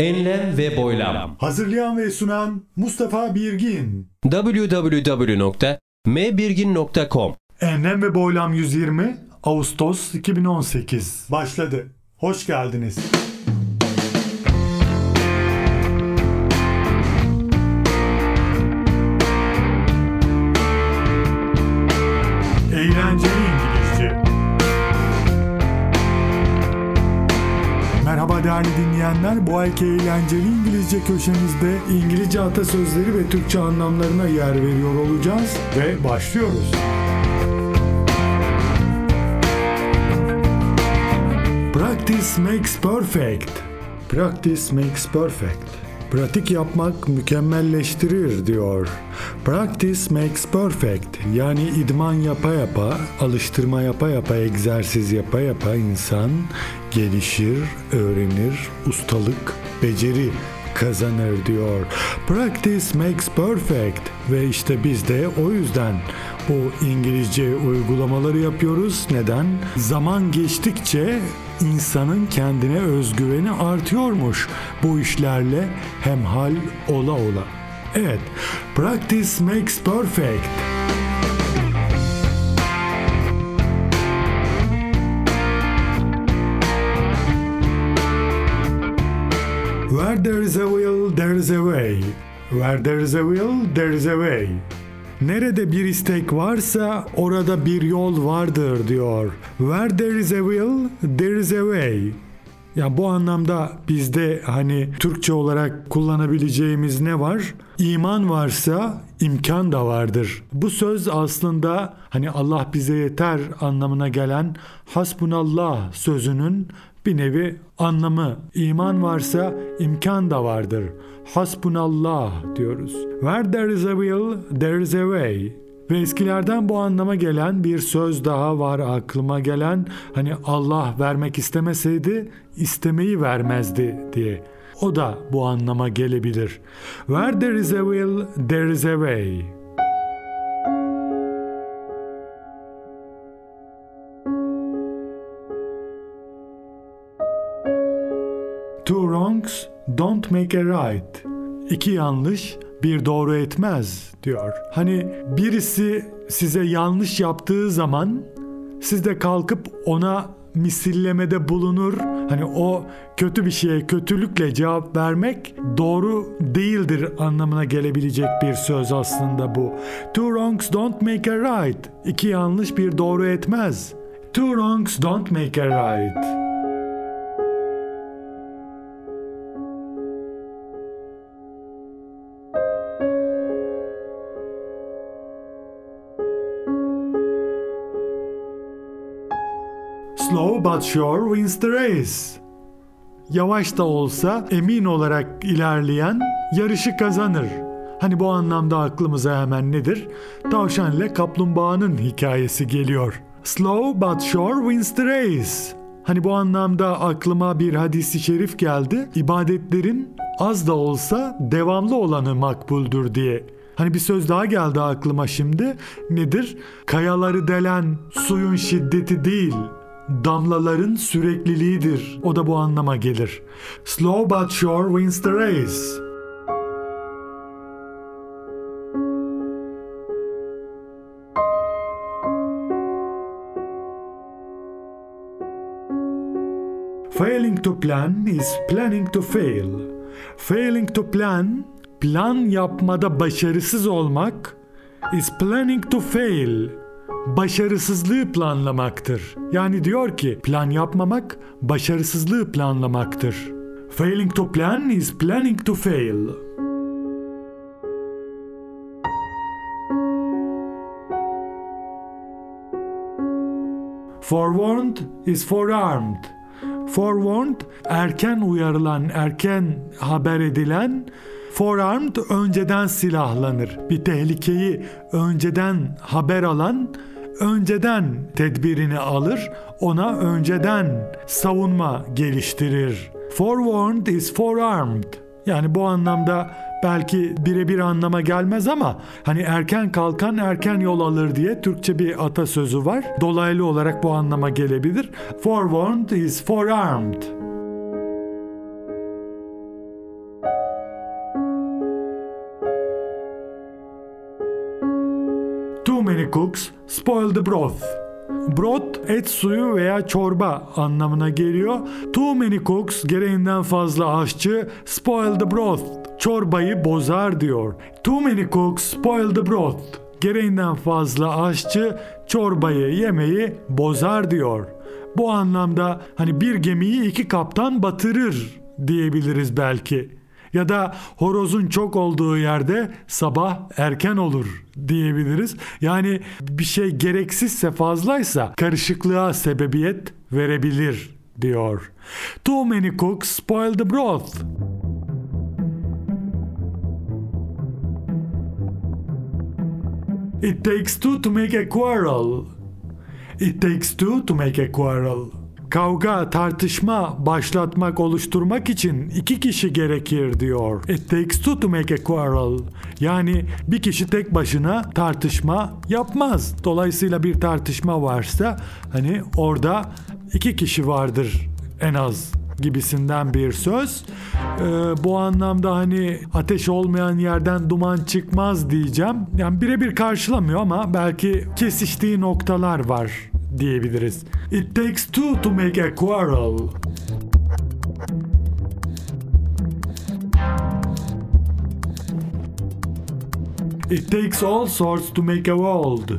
Enlem ve boylam. Hazırlayan ve sunan Mustafa Birgin. www.mbirgin.com Enlem ve Boylam 120 Ağustos 2018 başladı. Hoş geldiniz. Eğlenceli Değerli dinleyenler. Bu ayki eğlenceli İngilizce köşemizde İngilizce atasözleri ve Türkçe anlamlarına yer veriyor olacağız ve başlıyoruz. Practice makes perfect. Practice makes perfect. Pratik yapmak mükemmelleştirir diyor. Practice makes perfect. Yani idman yapa yapa, alıştırma yapa yapa, egzersiz yapa yapa insan gelişir, öğrenir, ustalık, beceri kazanır diyor. Practice makes perfect ve işte biz de o yüzden bu İngilizce uygulamaları yapıyoruz. Neden? Zaman geçtikçe insanın kendine özgüveni artıyormuş bu işlerle hemhal ola ola. Evet, practice makes perfect. Where there is a will, there is a way. Where there is a will, there is a way. Nerede bir istek varsa orada bir yol vardır diyor. Where there is a will, there is a way. Ya bu anlamda bizde hani Türkçe olarak kullanabileceğimiz ne var? İman varsa imkan da vardır. Bu söz aslında hani Allah bize yeter anlamına gelen hasbunallah sözünün bir nevi anlamı. İman varsa imkan da vardır. Hasbunallah diyoruz. Where there is a will, there is a way. Ve eskilerden bu anlama gelen bir söz daha var aklıma gelen hani Allah vermek istemeseydi istemeyi vermezdi diye. O da bu anlama gelebilir. Where there is a will, there is a way. Don't make a right. İki yanlış bir doğru etmez diyor. Hani birisi size yanlış yaptığı zaman siz de kalkıp ona misillemede bulunur. Hani o kötü bir şeye kötülükle cevap vermek doğru değildir anlamına gelebilecek bir söz aslında bu. Two wrongs don't make a right. İki yanlış bir doğru etmez. Two wrongs don't make a right. Slow but sure wins the race. Yavaş da olsa emin olarak ilerleyen yarışı kazanır. Hani bu anlamda aklımıza hemen nedir? Tavşan ile kaplumbağanın hikayesi geliyor. Slow but sure wins the race. Hani bu anlamda aklıma bir hadisi şerif geldi. İbadetlerin az da olsa devamlı olanı makbuldür diye. Hani bir söz daha geldi aklıma şimdi. Nedir? Kayaları delen suyun şiddeti değil, damlaların sürekliliğidir. O da bu anlama gelir. Slow but sure wins the race. Failing to plan is planning to fail. Failing to plan, plan yapmada başarısız olmak is planning to fail başarısızlığı planlamaktır. Yani diyor ki plan yapmamak başarısızlığı planlamaktır. Failing to plan is planning to fail. Forewarned is forearmed. Forewarned erken uyarılan, erken haber edilen Forearmed önceden silahlanır. Bir tehlikeyi önceden haber alan önceden tedbirini alır, ona önceden savunma geliştirir. Forewarned is forearmed. Yani bu anlamda belki birebir anlama gelmez ama hani erken kalkan erken yol alır diye Türkçe bir atasözü var. Dolaylı olarak bu anlama gelebilir. Forewarned is forearmed. Many cooks spoil the broth. Broth et suyu veya çorba anlamına geliyor. Too many cooks gereğinden fazla aşçı spoil the broth. Çorbayı bozar diyor. Too many cooks spoil the broth. Gereğinden fazla aşçı çorbayı yemeği bozar diyor. Bu anlamda hani bir gemiyi iki kaptan batırır diyebiliriz belki. Ya da horozun çok olduğu yerde sabah erken olur diyebiliriz. Yani bir şey gereksizse fazlaysa karışıklığa sebebiyet verebilir diyor. Too many cooks spoil the broth. It takes two to make a quarrel. It takes two to make a quarrel. Kavga, tartışma, başlatmak, oluşturmak için iki kişi gerekir diyor. It takes two to make a quarrel. Yani bir kişi tek başına tartışma yapmaz. Dolayısıyla bir tartışma varsa hani orada iki kişi vardır en az gibisinden bir söz. Ee, bu anlamda hani ateş olmayan yerden duman çıkmaz diyeceğim. Yani birebir karşılamıyor ama belki kesiştiği noktalar var diyebiliriz. It takes two to make a quarrel. It takes all sorts to make a world.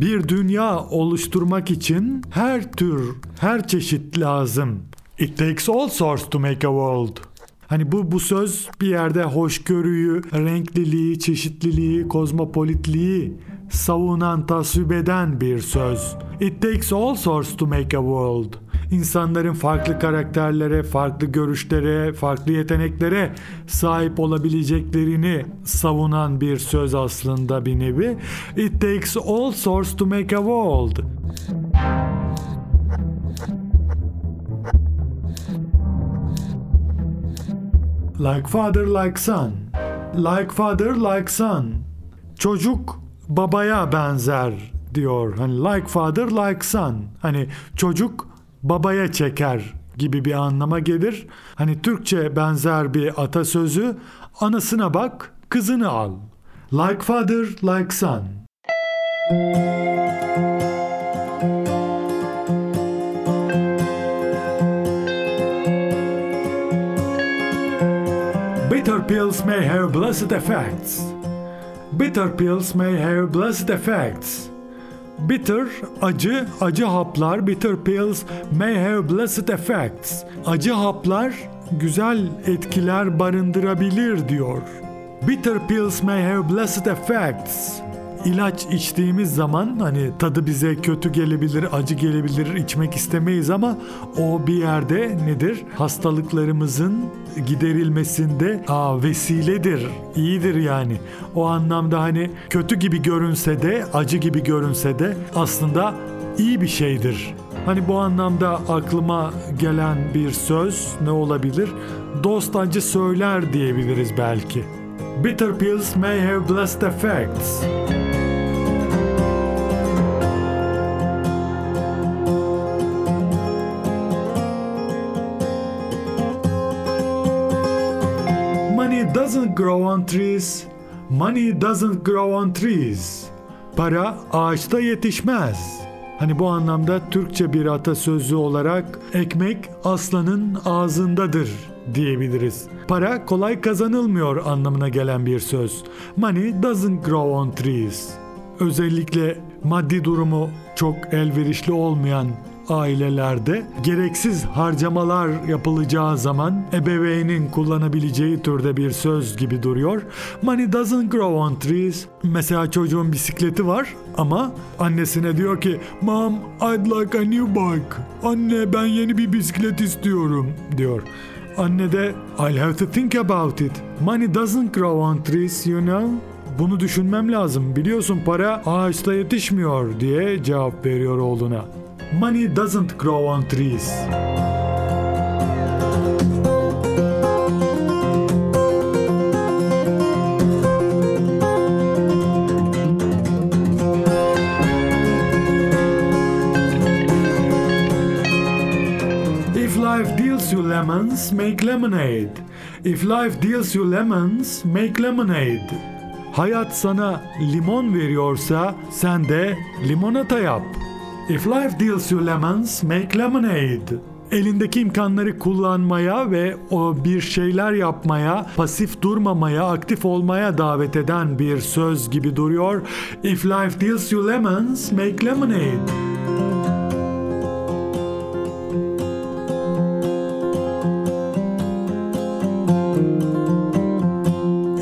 Bir dünya oluşturmak için her tür, her çeşit lazım. It takes all sorts to make a world. Hani bu bu söz bir yerde hoşgörüyü, renkliliği, çeşitliliği, kozmopolitliği savunan, tasvip eden bir söz. It takes all sorts to make a world. İnsanların farklı karakterlere, farklı görüşlere, farklı yeteneklere sahip olabileceklerini savunan bir söz aslında bir nevi. It takes all sorts to make a world. Like father like son. Like father like son. Çocuk babaya benzer diyor. Hani like father like son. Hani çocuk babaya çeker gibi bir anlama gelir. Hani Türkçe benzer bir atasözü anasına bak kızını al. Like father like son. Pills may have blessed effects. Bitter pills may have blessed effects. Bitter, acı, acı haplar, bitter pills may have blessed effects. Acı haplar güzel etkiler barındırabilir diyor. Bitter pills may have blessed effects. İlaç içtiğimiz zaman hani tadı bize kötü gelebilir, acı gelebilir, içmek istemeyiz ama o bir yerde nedir? Hastalıklarımızın giderilmesinde aa, vesiledir, iyidir yani. O anlamda hani kötü gibi görünse de, acı gibi görünse de aslında iyi bir şeydir. Hani bu anlamda aklıma gelen bir söz ne olabilir? Dost acı söyler diyebiliriz belki. Bitter pills may have blessed effects. Doesn't grow on trees. Money doesn't grow on trees. Para ağaçta yetişmez. Hani bu anlamda Türkçe bir atasözü olarak ekmek aslanın ağzındadır diyebiliriz. Para kolay kazanılmıyor anlamına gelen bir söz. Money doesn't grow on trees. Özellikle maddi durumu çok elverişli olmayan ailelerde gereksiz harcamalar yapılacağı zaman ebeveynin kullanabileceği türde bir söz gibi duruyor. Money doesn't grow on trees. Mesela çocuğun bisikleti var ama annesine diyor ki Mom, I'd like a new bike. Anne ben yeni bir bisiklet istiyorum diyor. Anne de I'll have to think about it. Money doesn't grow on trees, you know. Bunu düşünmem lazım. Biliyorsun para ağaçta yetişmiyor diye cevap veriyor oğluna. Money doesn't grow on trees. If life deals you lemons, make lemonade. If life deals you lemons, make lemonade. Hayat sana limon veriyorsa sen de limonata yap. If life deals you lemons, make lemonade. Elindeki imkanları kullanmaya ve o bir şeyler yapmaya, pasif durmamaya, aktif olmaya davet eden bir söz gibi duruyor. If life deals you lemons, make lemonade.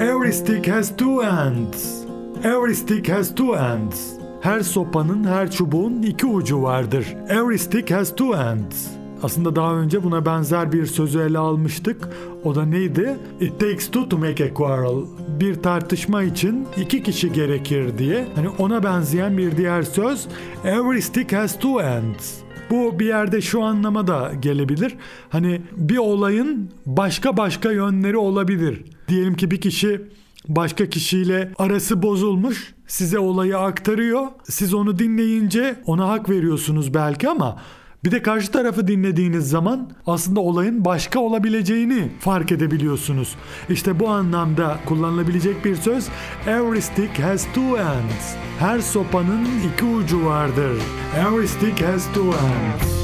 Every stick has two ends. Every stick has two ends. Her sopanın, her çubuğun iki ucu vardır. Every stick has two ends. Aslında daha önce buna benzer bir sözü ele almıştık. O da neydi? It takes two to make a quarrel. Bir tartışma için iki kişi gerekir diye. Hani ona benzeyen bir diğer söz. Every stick has two ends. Bu bir yerde şu anlama da gelebilir. Hani bir olayın başka başka yönleri olabilir. Diyelim ki bir kişi başka kişiyle arası bozulmuş, size olayı aktarıyor. Siz onu dinleyince ona hak veriyorsunuz belki ama bir de karşı tarafı dinlediğiniz zaman aslında olayın başka olabileceğini fark edebiliyorsunuz. İşte bu anlamda kullanılabilecek bir söz Every stick has two ends. Her sopanın iki ucu vardır. Every stick has two ends.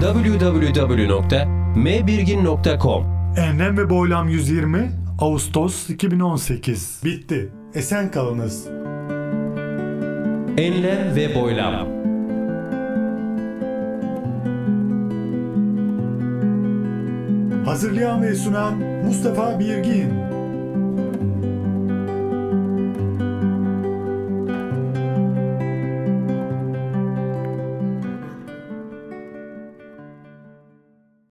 www.mbirgin.com Enlem ve Boylam 120 Ağustos 2018 Bitti. Esen kalınız. Enlem ve boylam. Hazırlayan ve sunan Mustafa Birgin.